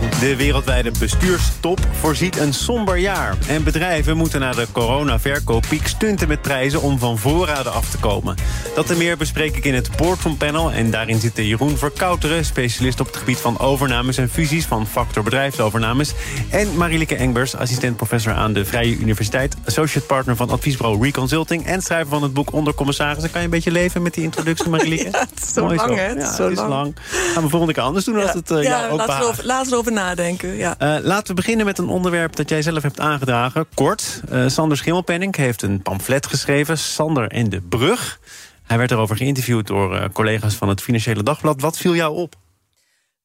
De wereldwijde bestuurstop voorziet een somber jaar. En bedrijven moeten na de corona-verkooppiek stunten met prijzen om van voorraden af te komen. Dat en meer bespreek ik in het Boardroom Panel. En daarin zitten Jeroen Verkouteren, specialist op het gebied van overnames en fusies van Factor Bedrijfsovernames. En Marielike Engbers, assistent professor aan de Vrije Universiteit, associate partner van adviesbureau Reconsulting en schrijver van het boek Onder Commissarissen. Kan je een beetje leven met die introductie? Ja, het is zo Mooi lang, hè? Het is Ja, zo het is lang. lang. Gaan we volgende keer anders doen als het uh, ja, laten, we behaagt. Nadenken. Ja. Eh, laten we beginnen met een onderwerp dat jij zelf hebt aangedragen. Kort, Eh, Sander Schimmelpenning heeft een pamflet geschreven... Sander en de Brug. Hij werd erover geïnterviewd door eh, collega's van het Financiële Dagblad. Wat viel jou op?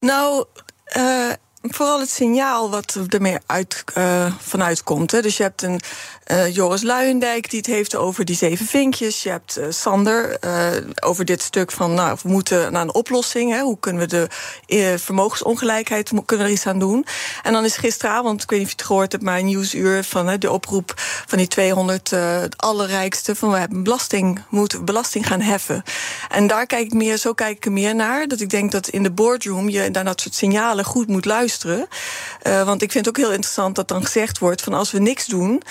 Nou, vooral het signaal wat ermee uit, eh, vanuit komt. Hè. Dus je hebt een eh, Joris Luijendijk die het heeft over die zeven vinkjes. Je hebt eh, Sander over dit stuk van... nou, we moeten naar een oplossing. Hè. Hoe kunnen we de vermogensongelijkheid... mo- kunnen er iets aan doen? En dan is gisteravond, ik weet niet of je het gehoord hebt... maar een nieuwsuur van de oproep van die 200 eh allerrijkste... van we hebben belasting, moeten belasting gaan heffen. En daar kijk ik meer, zo kijk ik er meer naar. Dat ik denk dat in de boardroom je naar dat soort signalen goed moet luisteren. Eh, want ik vind het ook heel interessant dat dan gezegd wordt... van als we niks doen,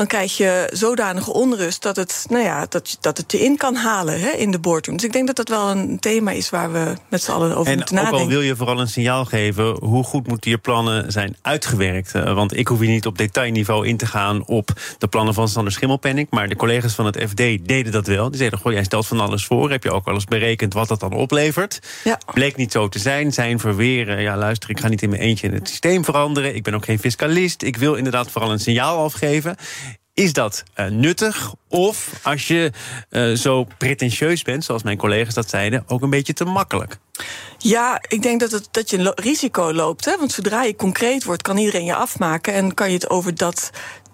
dan krijg je zodanige onrust... dat het, nou ja, dat, dat het je in kan halen hè, in de boardroom. Dus ik denk dat dat wel een thema is waar we met z'n allen over En moeten ook nadenken. al wil je vooral een signaal geven... hoe goed moeten je plannen zijn uitgewerkt? Eh, want ik hoef hier niet op detailniveau in te gaan... op de plannen van Sander Schimmelpenning. Maar de collega's van het FD deden dat wel. Die zeiden, goh, jij stelt van alles voor. Heb je ook wel eens berekend wat dat dan oplevert? Ja. Bleek niet zo te zijn. Zijn verweren, ja luister, ik ga niet in mijn eentje het systeem veranderen. Ik ben ook geen fiscalist. Ik wil inderdaad vooral een signaal afgeven. Is dat eh, nuttig? Of als je eh, zo pretentieus bent, zoals mijn collega's dat zeiden, ook een beetje te makkelijk? Ja, ik denk dat, het, dat je een risico loopt. Hè? Want zodra je concreet wordt, kan iedereen je afmaken. En kan je het over dat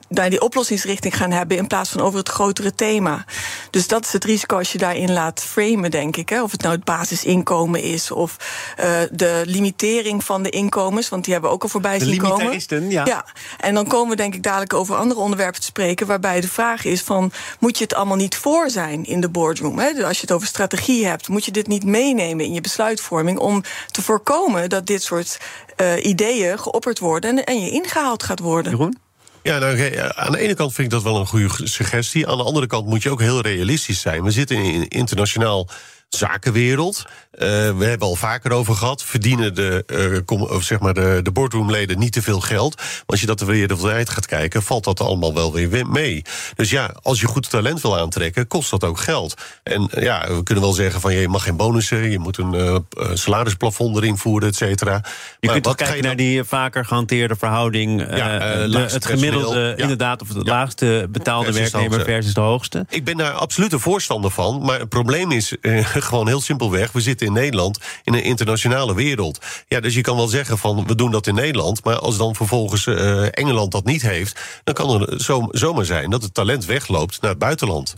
naar die oplossingsrichting gaan hebben in plaats van over het grotere thema. Dus dat is het risico als je daarin laat framen, denk ik. Hè? Of het nou het basisinkomen is of eh, de limitering van de inkomens, want die hebben we ook al voorbij De zien komen. limitaristen, ja. Ja, en dan komen we denk ik dadelijk over andere onderwerpen te spreken... waarbij de vraag is van, moet je het allemaal niet voor zijn in de boardroom? Hè? Dus als je het over strategie hebt, moet je dit niet meenemen in je besluitvorming... om te voorkomen dat dit soort eh, ideeën geopperd worden en, en je ingehaald gaat worden. Jeroen? Ja, nou, aan de ene kant vind ik dat wel een goede suggestie. Aan de andere kant moet je ook heel realistisch zijn. We zitten in internationaal zakenwereld. Eh, we hebben al vaker over gehad. Verdienen de, eh, kom, of zeg maar de, de boardroomleden niet te veel geld? Maar als je dat er weer de tijd gaat kijken, valt dat allemaal wel weer mee. Dus ja, als je goed talent wil aantrekken, kost dat ook geld. En eh, ja, we kunnen wel zeggen van je mag geen bonussen, je moet een salarisplafond erin voeren, et cetera. Je Maar kunt kijken je naar die vaker gehanteerde verhouding. Ja, het gemiddelde, ja. inderdaad, of de Ja. laagste betaalde werknemer versus de hoogste. Ik ben daar absoluut een voorstander van. Maar het probleem is gewoon heel simpelweg. We zitten in Nederland in een internationale wereld. Ja, dus je kan wel zeggen van we doen dat in Nederland. Maar als dan vervolgens eh, Engeland dat niet heeft. dan kan het zo, zomaar zijn dat het talent wegloopt naar het buitenland.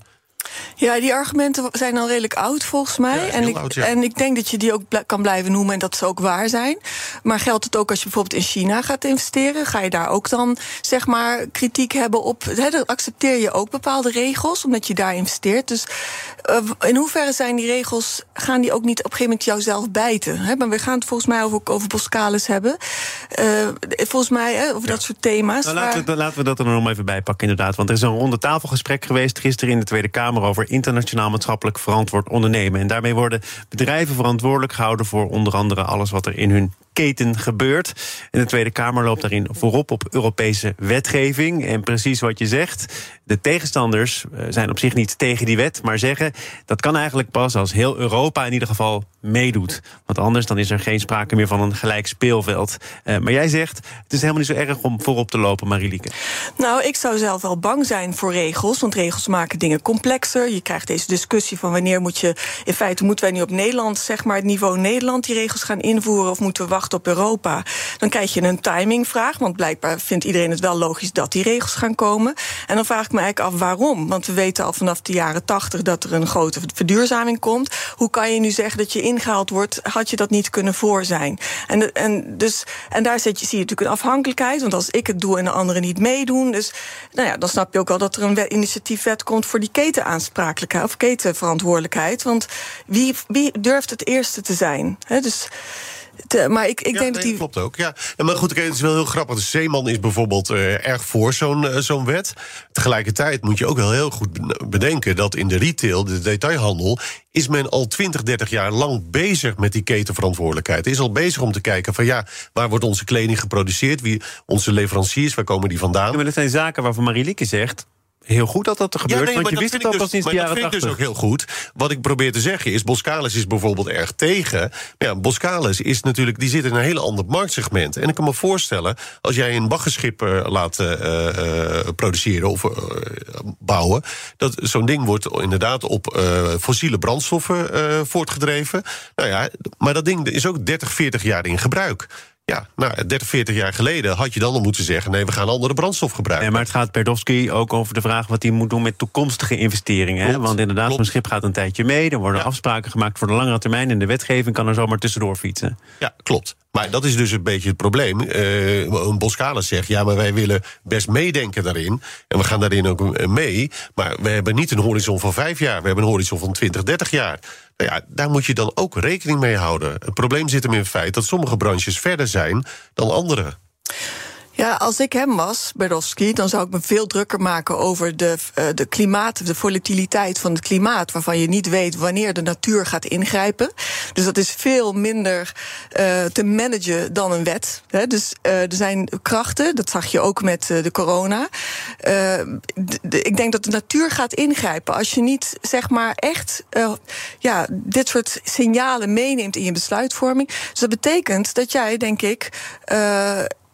Ja, die argumenten zijn al redelijk oud volgens mij. Ja, en, ik, oud, ja. en ik denk dat je die ook kan blijven noemen en dat ze ook waar zijn. Maar geldt het ook als je bijvoorbeeld in China gaat investeren? Ga je daar ook dan zeg maar kritiek hebben op? Hè, dan accepteer je ook bepaalde regels omdat je daar investeert. Dus eh, in hoeverre zijn die regels, gaan die ook niet op een gegeven moment jouzelf bijten? Maar we gaan het volgens mij over, over Boskalis hebben. Eh, volgens mij over dat soort thema's. Nou, waar- laten, we, laten we dat er nog even bij pakken, inderdaad. Want er is een ronde tafelgesprek geweest gisteren in de Tweede Kamer over internationaal maatschappelijk verantwoord ondernemen. En daarmee worden bedrijven verantwoordelijk gehouden voor onder andere alles wat er in hun gebeurt. En de Tweede Kamer loopt daarin voorop op Europese wetgeving. En precies wat je zegt, de tegenstanders eh, zijn op zich niet tegen die wet, maar zeggen dat kan eigenlijk pas als heel Europa in ieder geval meedoet. Want anders dan is er geen sprake meer van een gelijk speelveld. Eh, maar jij zegt, het is helemaal niet zo erg om voorop te lopen, Marielieke. Nou, ik zou zelf wel bang zijn voor regels. Want regels maken dingen complexer. Je krijgt deze discussie van wanneer moet je. In feite moeten wij nu op Nederland, zeg maar, het niveau Nederland, die regels gaan invoeren. Of moeten we wachten op Europa. Dan krijg je een timingvraag, want blijkbaar vindt iedereen het wel logisch dat die regels gaan komen. En dan vraag ik me eigenlijk af waarom. Want we weten al vanaf de jaren tachtig dat er een grote verduurzaming komt. Hoe kan je nu zeggen dat je ingehaald wordt? Had je dat niet kunnen voor zijn? En, en, dus, en daar zit je, zie je natuurlijk een afhankelijkheid. Want als ik het doe en de anderen niet meedoen. Dus nou ja, dan snap je ook wel dat er een initiatiefwet komt voor die ketenaansprakelijkheid of ketenverantwoordelijkheid. Want wie, wie durft het eerste te zijn? dus maar ik, ik ja, denk dat die. klopt ook. Ja. Maar goed, het is wel heel grappig. De Zeeman is bijvoorbeeld uh, erg voor zo'n uh, zo'n wet. Tegelijkertijd moet je ook wel heel goed bedenken dat in de retail, de detailhandel, is men al 20, 30 jaar lang bezig met die ketenverantwoordelijkheid. Is al bezig om te kijken van ja, waar wordt onze kleding geproduceerd? Wie onze leveranciers, waar komen die vandaan? Ja, maar dat zijn zaken waarvan Marielieke zegt heel goed dat dat er gebeurt. Ja, nee, want je wist het ook dus, al sinds de jaren 80. Dat vind ik dus ook heel goed. Wat ik probeer te zeggen is, Boskalis is bijvoorbeeld erg tegen. Ja, Boskalis is natuurlijk, die zit in een heel ander marktsegment. En ik kan me voorstellen, als jij een baggerschip uh, laat uh, uh, produceren of bouwen... dat zo'n ding wordt inderdaad op fossiele brandstoffen voortgedreven. Nou ja, maar dat ding is ook 30, 40 jaar in gebruik. Ja, nou, 30, 40 jaar geleden had je dan al moeten zeggen... nee, we gaan andere brandstof gebruiken. Maar het gaat Berdowski ook over de vraag... wat hij moet doen met toekomstige investeringen. Hè? Want inderdaad, zo'n schip gaat een tijdje mee... er worden afspraken gemaakt voor de langere termijn... en de wetgeving kan er zomaar tussendoor fietsen. Ja, klopt. Maar dat is dus een beetje het probleem. Uh, een Boskalis zegt, ja, maar wij willen best meedenken daarin. En we gaan daarin ook mee. Maar we hebben niet een horizon van vijf jaar. We hebben een horizon van 20, 30 jaar. Ja, daar moet je dan ook rekening mee houden. Het probleem zit hem in het feit dat sommige branches verder zijn dan andere. Ja, als ik hem was, Berdowski, dan zou ik me veel drukker maken over de, uh, de klimaat, de volatiliteit van het klimaat, waarvan je niet weet wanneer de natuur gaat ingrijpen. Dus dat is veel minder uh, te managen dan een wet. Hè. Dus uh, er zijn krachten, dat zag je ook met de corona. ik denk dat de natuur gaat ingrijpen. Als je niet zeg maar echt ja, dit soort signalen meeneemt in je besluitvorming. Dus dat betekent dat jij, denk ik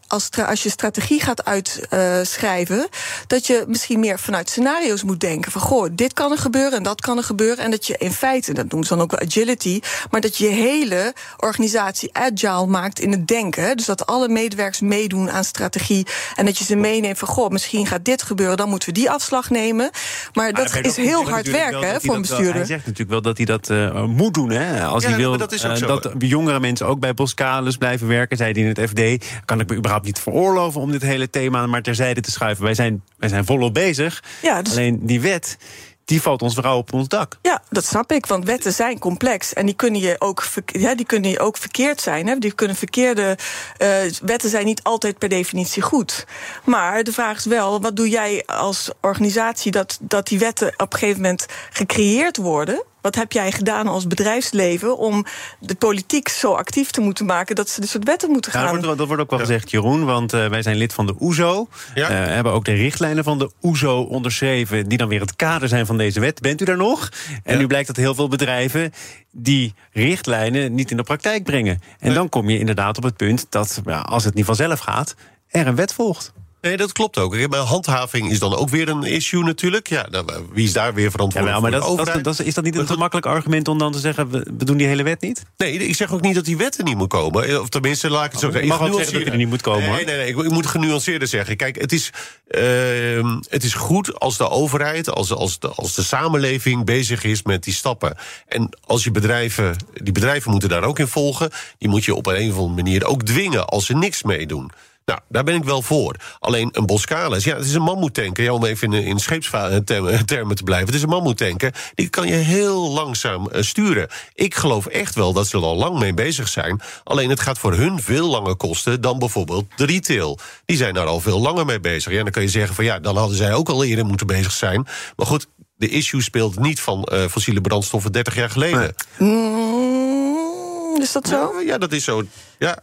als, als je strategie gaat uitschrijven, dat je misschien meer vanuit scenario's moet denken. Van goh, dit kan er gebeuren en dat kan er gebeuren. En dat je in feite, dat noemen ze dan ook wel agility, maar dat je hele organisatie agile maakt in het denken. Dus dat alle medewerkers meedoen aan strategie. En dat je ze meeneemt van goh, misschien gaat dit gebeuren, dan moeten we die afslag nemen. Maar dat is heel hard werken voor een bestuurder. Hij zegt natuurlijk wel dat hij dat uh, moet doen. Hè? Als hij wil dat, uh, dat jongere mensen ook bij Boskalis blijven werken, zei hij in het FD, kan ik me überhaupt niet veroorloven om dit hele thema maar terzijde te schuiven. Wij zijn, wij zijn volop bezig. Ja, dus... Alleen die wet die valt ons vooral op ons dak. Ja, dat snap ik, want wetten zijn complex. En die kunnen je ook, ja, die kunnen je ook verkeerd zijn. Hè. Die kunnen verkeerde. Uh, wetten zijn niet altijd per definitie goed. Maar de vraag is wel: wat doe jij als organisatie dat, dat die wetten op een gegeven moment gecreëerd worden? Wat heb jij gedaan als bedrijfsleven om de politiek zo actief te moeten maken dat ze dit soort wetten moeten gaan? Ja, dat, wordt, dat wordt ook wel gezegd, Jeroen, want uh, wij zijn lid van de OESO. Ja. Uh, hebben ook de richtlijnen van de OESO onderschreven, die dan weer het kader zijn van deze wet. Bent u daar nog? En nu blijkt dat heel veel bedrijven die richtlijnen niet in de praktijk brengen. En dan kom je inderdaad op het punt dat, als het niet vanzelf gaat, er een wet volgt. Nee, dat klopt ook. Maar handhaving is dan ook weer een issue natuurlijk. Ja, eh, wie is daar weer verantwoordelijk ja, maar voor? Dat, dat, is dat niet een gemakkelijk argument om dan te zeggen... We, doen die hele wet niet? Nee, ik zeg ook niet dat die wet er niet moet komen. Eh, of tenminste, laat ik het zo zeggen. Ik mag ook zeggen dat die er niet moet komen. Nee, nee, nee, ik, moet genuanceerder zeggen. Kijk, het is, uh, het is goed als de overheid, als, als, de, als de samenleving bezig is met die stappen. En als je bedrijven, die bedrijven moeten daar ook in volgen. Die moet je op een of andere manier ook dwingen als ze niks meedoen. Nou, daar ben ik wel voor. Alleen een Boskalis, ja, het is een mammoetanker. Ja, om even in, in scheepstermen te blijven. Het is een mammoetanker. Die kan je heel langzaam uh, sturen. Ik geloof echt wel dat ze er al lang mee bezig zijn. Alleen het gaat voor hun veel langer kosten dan bijvoorbeeld de retail. Die zijn daar al veel langer mee bezig. Ja, dan kan je zeggen van ja, dan hadden zij ook al eerder moeten bezig zijn. Maar goed, de issue speelt niet van uh, fossiele brandstoffen 30 jaar geleden. Mm, is dat zo? Ja, ja, dat is zo. Ja,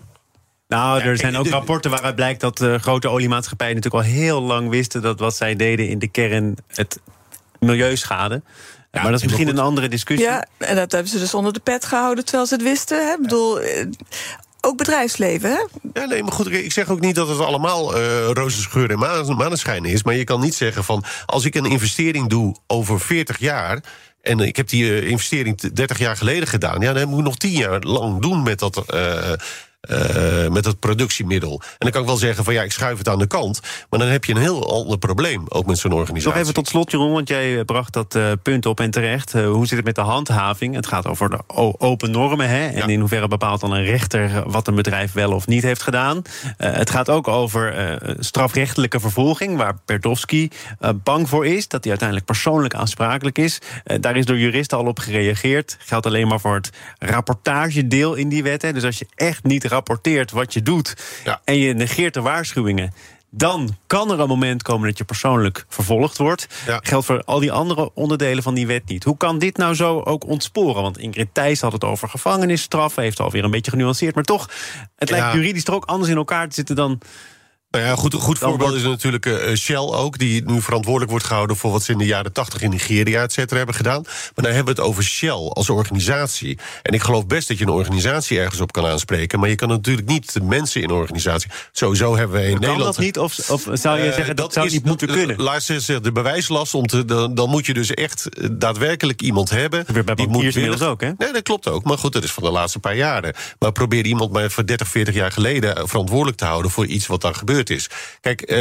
nou, er zijn ook rapporten waaruit blijkt dat uh, grote oliemaatschappijen natuurlijk al heel lang wisten dat wat zij deden in de kern het milieu schade. Ja, maar dat is misschien een andere discussie. Ja, en dat hebben ze dus onder de pet gehouden terwijl ze het wisten. Hè? Ik bedoel, eh, ook bedrijfsleven, hè? Ja, nee, maar goed, ik zeg ook niet dat het allemaal uh, roze scheur en maneschijn is. Maar je kan niet zeggen van, als ik een investering doe over 40 jaar... En ik heb die investering 30 jaar geleden gedaan. Ja, dan moet ik nog 10 jaar lang doen met dat, uh, met het productiemiddel. En dan kan ik wel zeggen van ja, ik schuif het aan de kant. Maar dan heb je een heel ander probleem, ook met zo'n organisatie. Nog even tot slot, Jeroen, want jij bracht dat uh, punt op en terecht. Uh, hoe zit het met de handhaving? Het gaat over de open normen, hè? En in hoeverre bepaalt dan een rechter wat een bedrijf wel of niet heeft gedaan. het gaat ook over strafrechtelijke vervolging, waar Berdowski bang voor is dat hij uiteindelijk persoonlijk aansprakelijk is. daar is door juristen al op gereageerd. Geldt alleen maar voor het rapportagedeel in die wet. Hè. Dus als je echt niet rapporteert wat je doet en je negeert de waarschuwingen. Dan kan er een moment komen dat je persoonlijk vervolgd wordt. Geldt voor al die andere onderdelen van die wet niet. Hoe kan dit nou zo ook ontsporen? Want Ingrid Thijs had het over gevangenisstraf. Heeft alweer een beetje genuanceerd. Maar toch, het lijkt juridisch er ook anders in elkaar te zitten dan nou ja, goed, goed voorbeeld is natuurlijk uh, Shell ook, die nu verantwoordelijk wordt gehouden voor wat ze in de jaren 80 in Nigeria et cetera hebben gedaan. Maar dan hebben we het over Shell als organisatie. En ik geloof best dat je een organisatie ergens op kan aanspreken, maar je kan natuurlijk niet de mensen in een organisatie. Sowieso hebben we in kan Nederland. Kan dat niet? Of, of zou je uh, zeggen dat, dat zou is, niet moeten kunnen? Laat ze zeggen, de bewijslast om te. Dan, dan, moet je dus echt daadwerkelijk iemand hebben. Weer bij die moet inmiddels ook, hè? Nee, dat klopt ook. Maar goed, dat is van de laatste paar jaren. Maar probeer iemand maar voor 30, 40 jaar geleden verantwoordelijk te houden voor iets wat daar gebeurt is. Kijk, uh,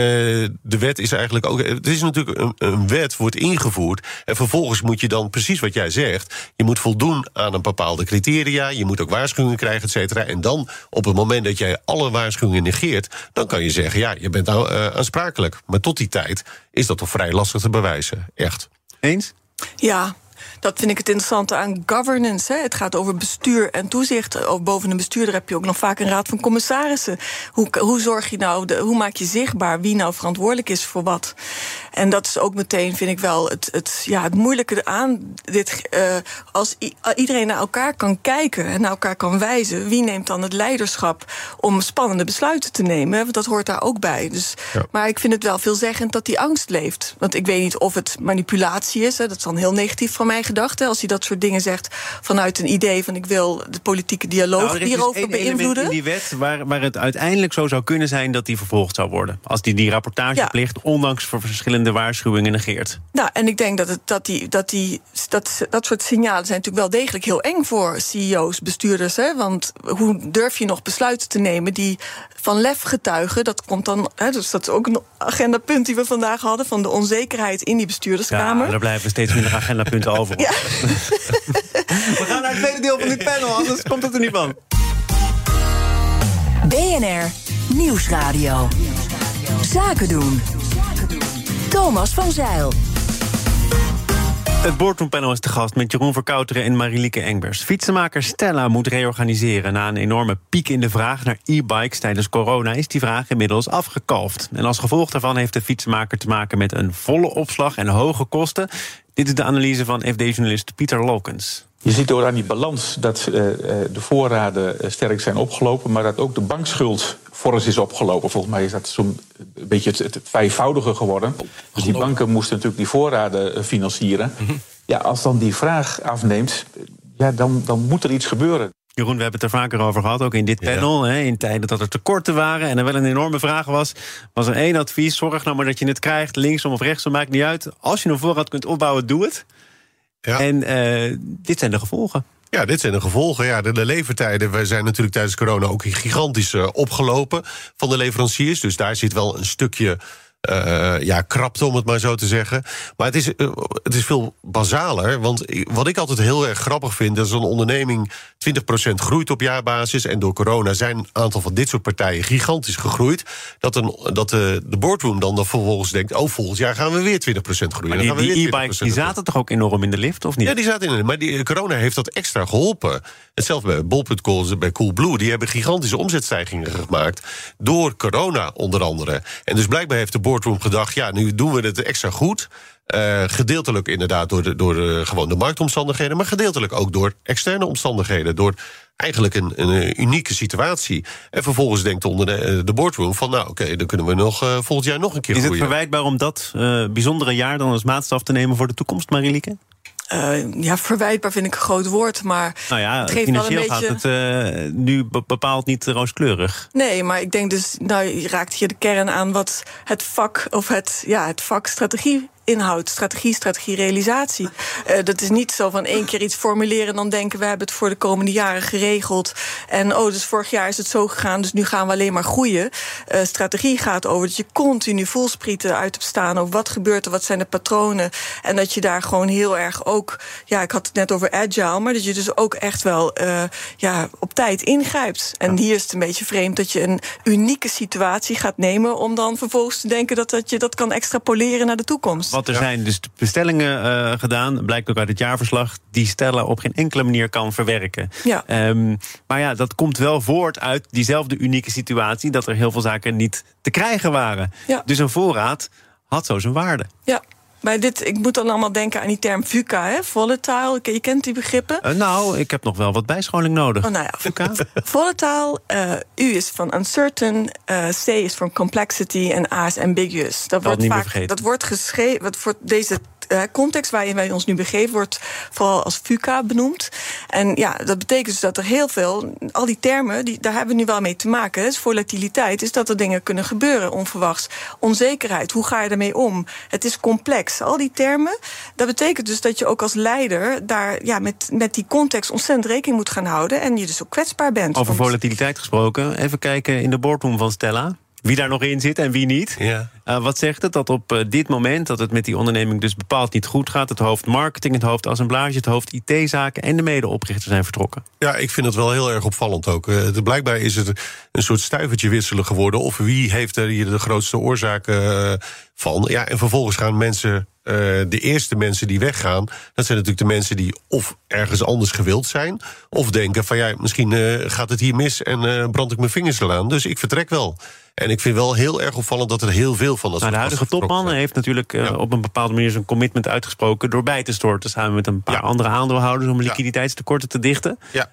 de wet is eigenlijk ook. Het is natuurlijk een, een, wet, wordt ingevoerd. En vervolgens moet je dan precies wat jij zegt. Je moet voldoen aan een bepaalde criteria. Je moet ook waarschuwingen krijgen, et cetera. En dan, op het moment dat jij alle waarschuwingen negeert. dan kan je zeggen: ja, je bent nou uh, aansprakelijk. Maar tot die tijd is dat toch vrij lastig te bewijzen. Echt. Eens? Ja, dat vind ik het interessante aan governance. Hè. Het gaat over bestuur en toezicht. Boven een bestuurder heb je ook nog vaak een raad van commissarissen. Hoe, hoe zorg je nou, de, hoe maak je zichtbaar wie nou verantwoordelijk is voor wat? En dat is ook meteen, vind ik wel, het, het, ja, het moeilijke aan dit. Uh, als iedereen naar elkaar kan kijken en naar elkaar kan wijzen, wie neemt dan het leiderschap om spannende besluiten te nemen? Want dat hoort daar ook bij. Dus, Maar ik vind het wel veelzeggend dat die angst leeft. Want ik weet niet of het manipulatie is. Hè, dat is dan heel negatief van mij gedacht. als hij dat soort dingen zegt vanuit een idee van ik wil de politieke dialoog nou, hierover dus beïnvloeden. in die wet waar, waar het uiteindelijk zo zou kunnen zijn dat die vervolgd zou worden. Als die die rapportageplicht, ondanks voor verschillende waarschuwingen, negeert. Nou, en ik denk dat, het, dat, die, dat, die, dat, dat soort signalen zijn natuurlijk wel degelijk heel eng voor CEO's, bestuurders. Hè? Want hoe durf je nog besluiten te nemen die van lef getuigen? Dat komt dan, hè, dus dat is ook een agendapunt die we vandaag hadden, van de onzekerheid in die bestuurderskamer. Ja, er blijven steeds minder agendapunten over. Ja. We gaan naar het tweede deel van dit panel, anders komt het er niet van. BNR Nieuwsradio. Zaken doen. Thomas van Zeil. Het boardroompanel is te gast met Jeroen Verkouteren en Marilieke Engbers. Fietsenmaker Stella moet reorganiseren. Na een enorme piek in de vraag naar e-bikes tijdens corona... is die vraag inmiddels afgekalfd. En als gevolg daarvan heeft de fietsenmaker te maken met een volle opslag en hoge kosten. Dit is de analyse van FD-journalist Pieter Lokens. Je ziet door aan die balans dat uh, de voorraden eh, sterk zijn opgelopen, maar dat ook de bankschuld fors is opgelopen. Volgens mij is dat zo'n beetje het, het, vijfvoudige geworden. Dus die banken moesten natuurlijk die voorraden financieren. Mhm. Ja, als dan die vraag afneemt, ja, dan, dan moet er iets gebeuren. Jeroen, we hebben het er vaker over gehad, ook in dit panel. Hè, in tijden dat er tekorten waren en er wel een enorme vraag was... was er één advies, zorg nou maar dat je het krijgt... linksom of rechtsom, maakt niet uit. Als je een voorraad kunt opbouwen, doe het. Ja. En uh, dit zijn de gevolgen. Ja, dit zijn de gevolgen. Ja, de, de levertijden we zijn natuurlijk tijdens corona ook gigantisch uh, opgelopen van de leveranciers. Dus daar zit wel een stukje ja, krapte, om het maar zo te zeggen. Maar het is, uh, het is veel basaler. Want wat ik altijd heel erg grappig vind... dat een onderneming 20% groeit op jaarbasis... en door corona zijn een aantal van dit soort partijen gigantisch gegroeid... dat, een, dat de, de boardroom dan, dan vervolgens denkt... oh, volgend jaar gaan we weer 20% groeien. Maar die e-bikes die zaten toch ook enorm in de lift, of niet? Ja, die zaten in de Maar die, corona heeft dat extra geholpen. Hetzelfde bij Bol.com, bij Coolblue. Die hebben gigantische omzetstijgingen gemaakt... door corona onder andere. En dus blijkbaar heeft de boardroom gedacht... ja, nu doen we het extra goed. Uh, gedeeltelijk inderdaad door, de, door de, gewoon de marktomstandigheden... maar gedeeltelijk ook door externe omstandigheden. Door eigenlijk een, een unieke situatie. En vervolgens denkt onder de, de boardroom van... nou oké, dan kunnen we nog uh, volgend jaar nog een keer Is groeien. het verwijtbaar om dat uh, bijzondere jaar dan als maatstaf te nemen... voor de toekomst, Marilieke? Uh, ja, verwijtbaar vind ik een groot woord, maar nou ja, het geeft financieel wel een beetje... gaat het uh, nu bepaald niet rooskleurig. Nee, maar ik denk dus, nou, je raakt hier de kern aan wat het vak of het, ja, het vak strategie inhoud, strategie, strategie, realisatie. Uh, dat is niet zo van één keer iets formuleren en dan denken we hebben het voor de komende jaren geregeld. En oh, dus vorig jaar is het zo gegaan, dus nu gaan we alleen maar groeien. Uh, strategie gaat over dat je continu voelsprieten uit hebt staan over wat gebeurt er, wat zijn de patronen. En dat je daar gewoon heel erg ook, ja, ik had het net over agile, maar dat je dus ook echt wel uh, ja, op tijd ingrijpt. En hier is het een beetje vreemd dat je een unieke situatie gaat nemen om dan vervolgens te denken dat, dat je dat kan extrapoleren naar de toekomst. Er zijn dus bestellingen uh, gedaan, blijkt ook uit het jaarverslag, die stellen op geen enkele manier kan verwerken. Ja. Um, maar ja, dat komt wel voort uit diezelfde unieke situatie dat er heel veel zaken niet te krijgen waren. Ja. Dus een voorraad had zo zijn waarde. Ja, bij dit, ik moet dan allemaal denken aan die term VUCA, hè? volatile. Je kent die begrippen? Uh, nou, ik heb nog wel wat bijscholing nodig. Oh, nou ja, VUCA. volatile, uh, U is van uncertain, uh, C is van complexity en A is ambiguous. Dat, wordt vaak, dat wordt geschreven, wat voor deze context waarin wij ons nu begeven, wordt vooral als VUCA benoemd. En ja, dat betekent dus dat er heel veel, al die termen, die, daar hebben we nu wel mee te maken. Dus volatiliteit is dat er dingen kunnen gebeuren, onverwachts. Onzekerheid, hoe ga je ermee om? Het is complex. Al die termen, dat betekent dus dat je ook als leider daar ja, met, met die context ontzettend rekening moet gaan houden. En je dus ook kwetsbaar bent. Over volatiliteit gesproken, even kijken in de boardroom van Stella wie daar nog in zit en wie niet. Ja. Uh, wat zegt het? Dat op uh, dit moment dat het met die onderneming dus bepaald niet goed gaat. Het hoofd marketing, het hoofd assemblage, het hoofd IT-zaken en de medeoprichter zijn vertrokken. Ja, ik vind het wel heel erg opvallend ook. Uh, blijkbaar is het een soort stuivertje wisselen geworden. Of wie heeft er hier de grootste oorzaken van? Ja, en vervolgens gaan mensen uh, de eerste mensen die weggaan, dat zijn natuurlijk de mensen die of ergens anders gewild zijn, of denken van ja, misschien uh, gaat het hier mis en uh, brand ik mijn vingers eraan. Dus ik vertrek wel. En ik vind wel heel erg opvallend dat er heel veel van dat nou, De huidige topman zijn. heeft natuurlijk ja. op een bepaalde manier zijn commitment uitgesproken door bij te storten samen met een paar ja. andere aandeelhouders om liquiditeitstekorten te dichten. Ja.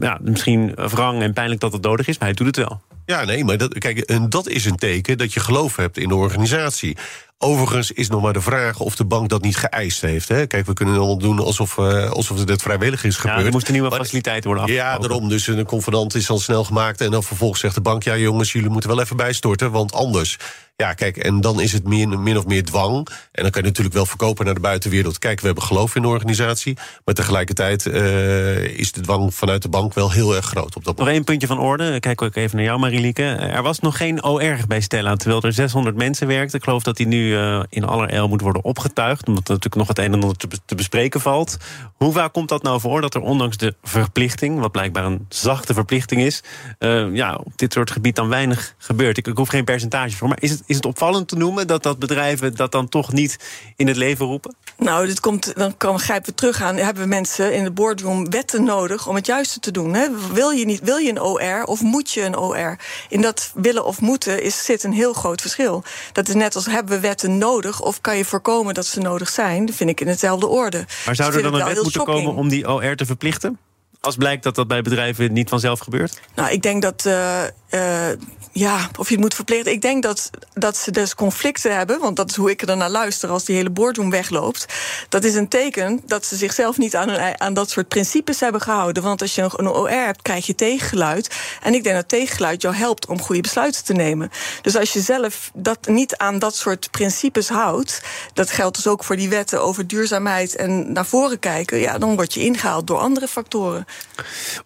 ja, misschien wrang en pijnlijk dat het nodig is, maar hij doet het wel. Ja, nee, maar dat, kijk, en dat is een teken dat je geloof hebt in de organisatie. Overigens is nog maar de vraag of de bank dat niet geëist heeft. Hè. Kijk, we kunnen allemaal doen alsof, uh, alsof het net vrijwillig is gebeurd. Ja, er moesten nieuwe faciliteiten worden afgesproken. Ja, daarom. Dus een convenant is al snel gemaakt. En dan vervolgens zegt de bank... ja jongens, jullie moeten wel even bijstorten, want anders... Ja, kijk, en dan is het min, min of meer dwang. En dan kan je natuurlijk wel verkopen naar de buitenwereld. Kijk, we hebben geloof in de organisatie. Maar tegelijkertijd uh, is de dwang vanuit de bank wel heel erg groot. Op dat nog één puntje van orde. Kijk ook even naar jou, Marielieke. Er was nog geen OR bij Stella, terwijl er 600 mensen werkten. Ik geloof dat die nu uh, in allerijl moet worden opgetuigd. Omdat natuurlijk nog het een en ander te, bespreken valt. Hoe vaak komt dat nou voor dat er ondanks de verplichting... wat blijkbaar een zachte verplichting is... Uh, ja, op dit soort gebied dan weinig gebeurt? Ik, ik hoef geen percentage voor, maar is het is het opvallend te noemen dat dat bedrijven dat dan toch niet in het leven roepen? Nou, dit komt, dan kan, grijpen we terug aan. Hebben we mensen in de boardroom wetten nodig om het juiste te doen? Hè? Wil, je niet, wil je een OR of moet je een OR? In dat willen of moeten is, zit een heel groot verschil. Dat is net als hebben we nodig of kan je voorkomen dat ze nodig zijn? Dat vind ik in hetzelfde orde. Maar zou er dan een wet moeten shocking. komen om die OR te verplichten? Als blijkt dat dat bij bedrijven niet vanzelf gebeurt? Nou, ik denk dat. Uh, uh, ja, of je het moet verplichten. Ik denk dat, dat ze dus conflicten hebben. Want dat is hoe ik er naar luister als die hele boardroom wegloopt. Dat is een teken dat ze zichzelf niet aan, aan dat soort principes hebben gehouden. Want als je een, een OR hebt, krijg je tegengeluid. En ik denk dat tegengeluid jou helpt om goede besluiten te nemen. Dus als je zelf dat niet aan dat soort principes houdt. Dat geldt dus ook voor die wetten over duurzaamheid en naar voren kijken. Ja, dan word je ingehaald door andere factoren.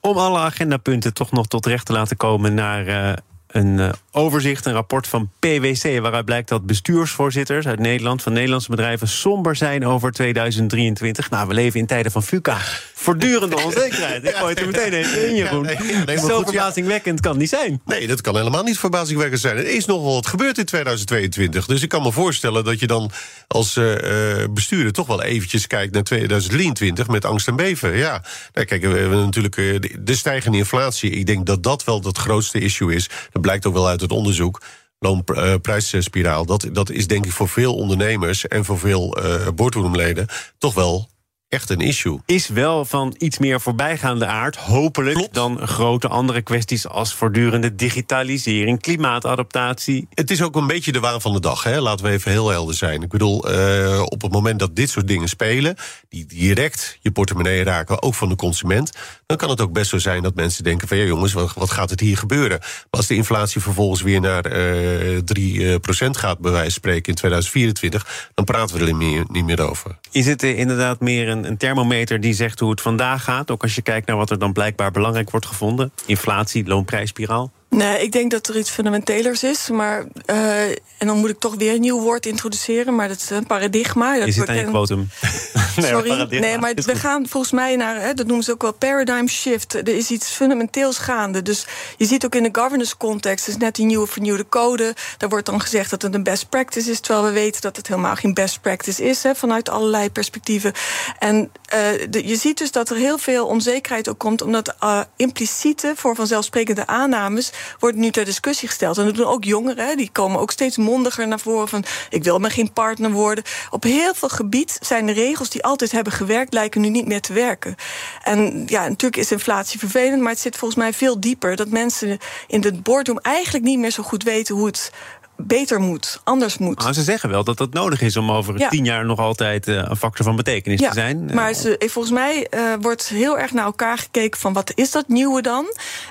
Om alle agendapunten toch nog tot recht te laten komen naar uh, een uh, overzicht, een rapport van PwC... waaruit blijkt dat bestuursvoorzitters uit Nederland... van Nederlandse bedrijven somber zijn over 2023. Nou, we leven in tijden van FUCA. Voortdurende onzekerheid. Ik gooi het er meteen even in, Jeroen. Ja, nee, nee, Zo verbazingwekkend kan niet zijn. Nee, dat kan helemaal niet verbazingwekkend zijn. Er is nogal wat gebeurd in 2022. Dus ik kan me voorstellen dat je dan als uh, bestuurder... toch wel eventjes kijkt naar 2023 met angst en beven. Ja, nou, kijk, we hebben natuurlijk de stijgende inflatie. Ik denk dat dat wel het grootste issue is. Blijkt ook wel uit het onderzoek loonprijsspiraal. Dat, dat is denk ik voor veel ondernemers en voor veel uh, boardroomleden toch wel echt een issue. Is wel van iets meer voorbijgaande aard, hopelijk, Klopt. dan grote andere kwesties als voortdurende digitalisering, klimaatadaptatie. Het is ook een beetje de waan van de dag, hè? laten we even heel helder zijn. Ik bedoel, uh, op het moment dat dit soort dingen spelen, die direct je portemonnee raken, ook van de consument, dan kan het ook best zo zijn dat mensen denken: van ja, jongens, wat, gaat het hier gebeuren? Maar als de inflatie vervolgens weer naar uh, 3% gaat, bij wijze van spreken, in 2024, dan praten we er niet meer, over. Is het inderdaad meer een, een thermometer die zegt hoe het vandaag gaat? Ook als je kijkt naar wat er dan blijkbaar belangrijk wordt gevonden: inflatie, loonprijsspiraal? Nee, ik denk dat er iets fundamentelers is. Maar, uh, en dan moet ik toch weer een nieuw woord introduceren. Maar dat is een paradigma. Je zit aan je quotum. nee, Sorry, nee, maar we gaan volgens mij naar, hè, dat noemen ze ook wel paradigm shift. Er is iets fundamenteels gaande. Dus je ziet ook in de governance context, is net die nieuwe vernieuwde code. Daar wordt dan gezegd dat het een best practice is. Terwijl we weten dat het helemaal geen best practice is, hè, vanuit allerlei perspectieven. En uh, de, je ziet dus dat er heel veel onzekerheid ook komt, omdat uh, impliciete, voor vanzelfsprekende aannames wordt nu ter discussie gesteld. En dat doen ook jongeren, die komen ook steeds mondiger naar voren van ik wil maar geen partner worden. Op heel veel gebied zijn de regels die altijd hebben gewerkt, lijken nu niet meer te werken. En ja, natuurlijk is inflatie vervelend, maar het zit volgens mij veel dieper. Dat mensen in de boardroom eigenlijk niet meer zo goed weten hoe het beter moet, anders moet. Maar ze zeggen wel dat dat nodig is om over tien jaar nog altijd uh, een factor van betekenis ja, te zijn. Maar ze, eh, volgens mij uh, wordt heel erg naar elkaar gekeken van wat is dat nieuwe dan?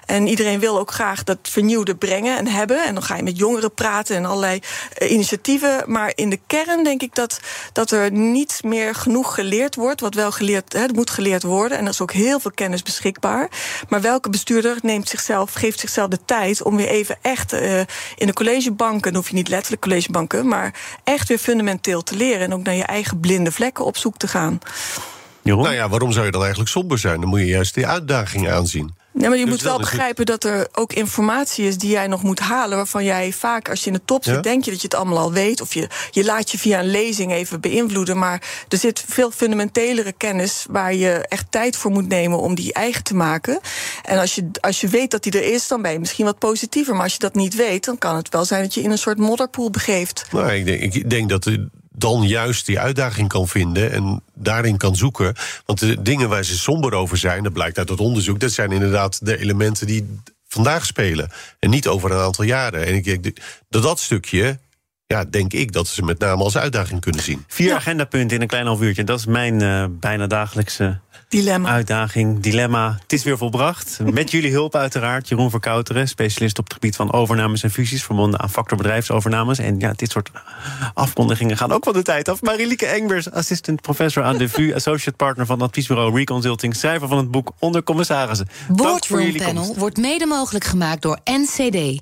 En iedereen wil ook graag dat vernieuwde brengen en hebben. En dan ga je met jongeren praten en allerlei uh, initiatieven. Maar in de kern denk ik dat, dat er niet meer genoeg geleerd wordt. Wat wel geleerd, hè, moet geleerd worden. En er is ook heel veel kennis beschikbaar. Maar welke bestuurder neemt zichzelf, geeft zichzelf de tijd om weer even echt in de collegebanken dan hoef je niet letterlijk collegebanken, maar echt weer fundamenteel te leren en ook naar je eigen blinde vlekken op zoek te gaan. Nou ja, waarom zou je dan eigenlijk somber zijn? Dan moet je juist die uitdaging aanzien. Nee, maar je dus moet wel begrijpen dat er ook informatie is die jij nog moet halen. Waarvan jij vaak, als je in de top zit, denk je dat je het allemaal al weet. Of je, je laat je via een lezing even beïnvloeden. Maar er zit veel fundamentelere kennis waar je echt tijd voor moet nemen om die eigen te maken. En als je, als je weet dat die er is, dan ben je misschien wat positiever. Maar als je dat niet weet, dan kan het wel zijn dat je in een soort modderpoel begeeft. Nou, ik denk, ik denk dat dan juist die uitdaging kan vinden en daarin kan zoeken. Want de dingen waar ze somber over zijn, dat blijkt uit het onderzoek, dat zijn inderdaad de elementen die vandaag spelen. En niet over een aantal jaren. En ik denk dat dat stukje. Ja, denk ik dat ze met name als uitdaging kunnen zien. Vier agendapunten in een klein half uurtje. Dat is mijn uh, bijna dagelijkse Dilemma. Uitdaging, dilemma. Het is weer volbracht. Met jullie hulp uiteraard. Jeroen Verkouteren, specialist op het gebied van overnames en fusies... verbonden aan factorbedrijfsovernames. En ja, dit soort afkondigingen gaan ook van de tijd af. Marilieke Engbers, assistant professor aan de VU... associate partner van het adviesbureau Reconsulting... schrijver van het boek Onder Commissarissen. Boardroom Panel wordt mede mogelijk gemaakt door NCD...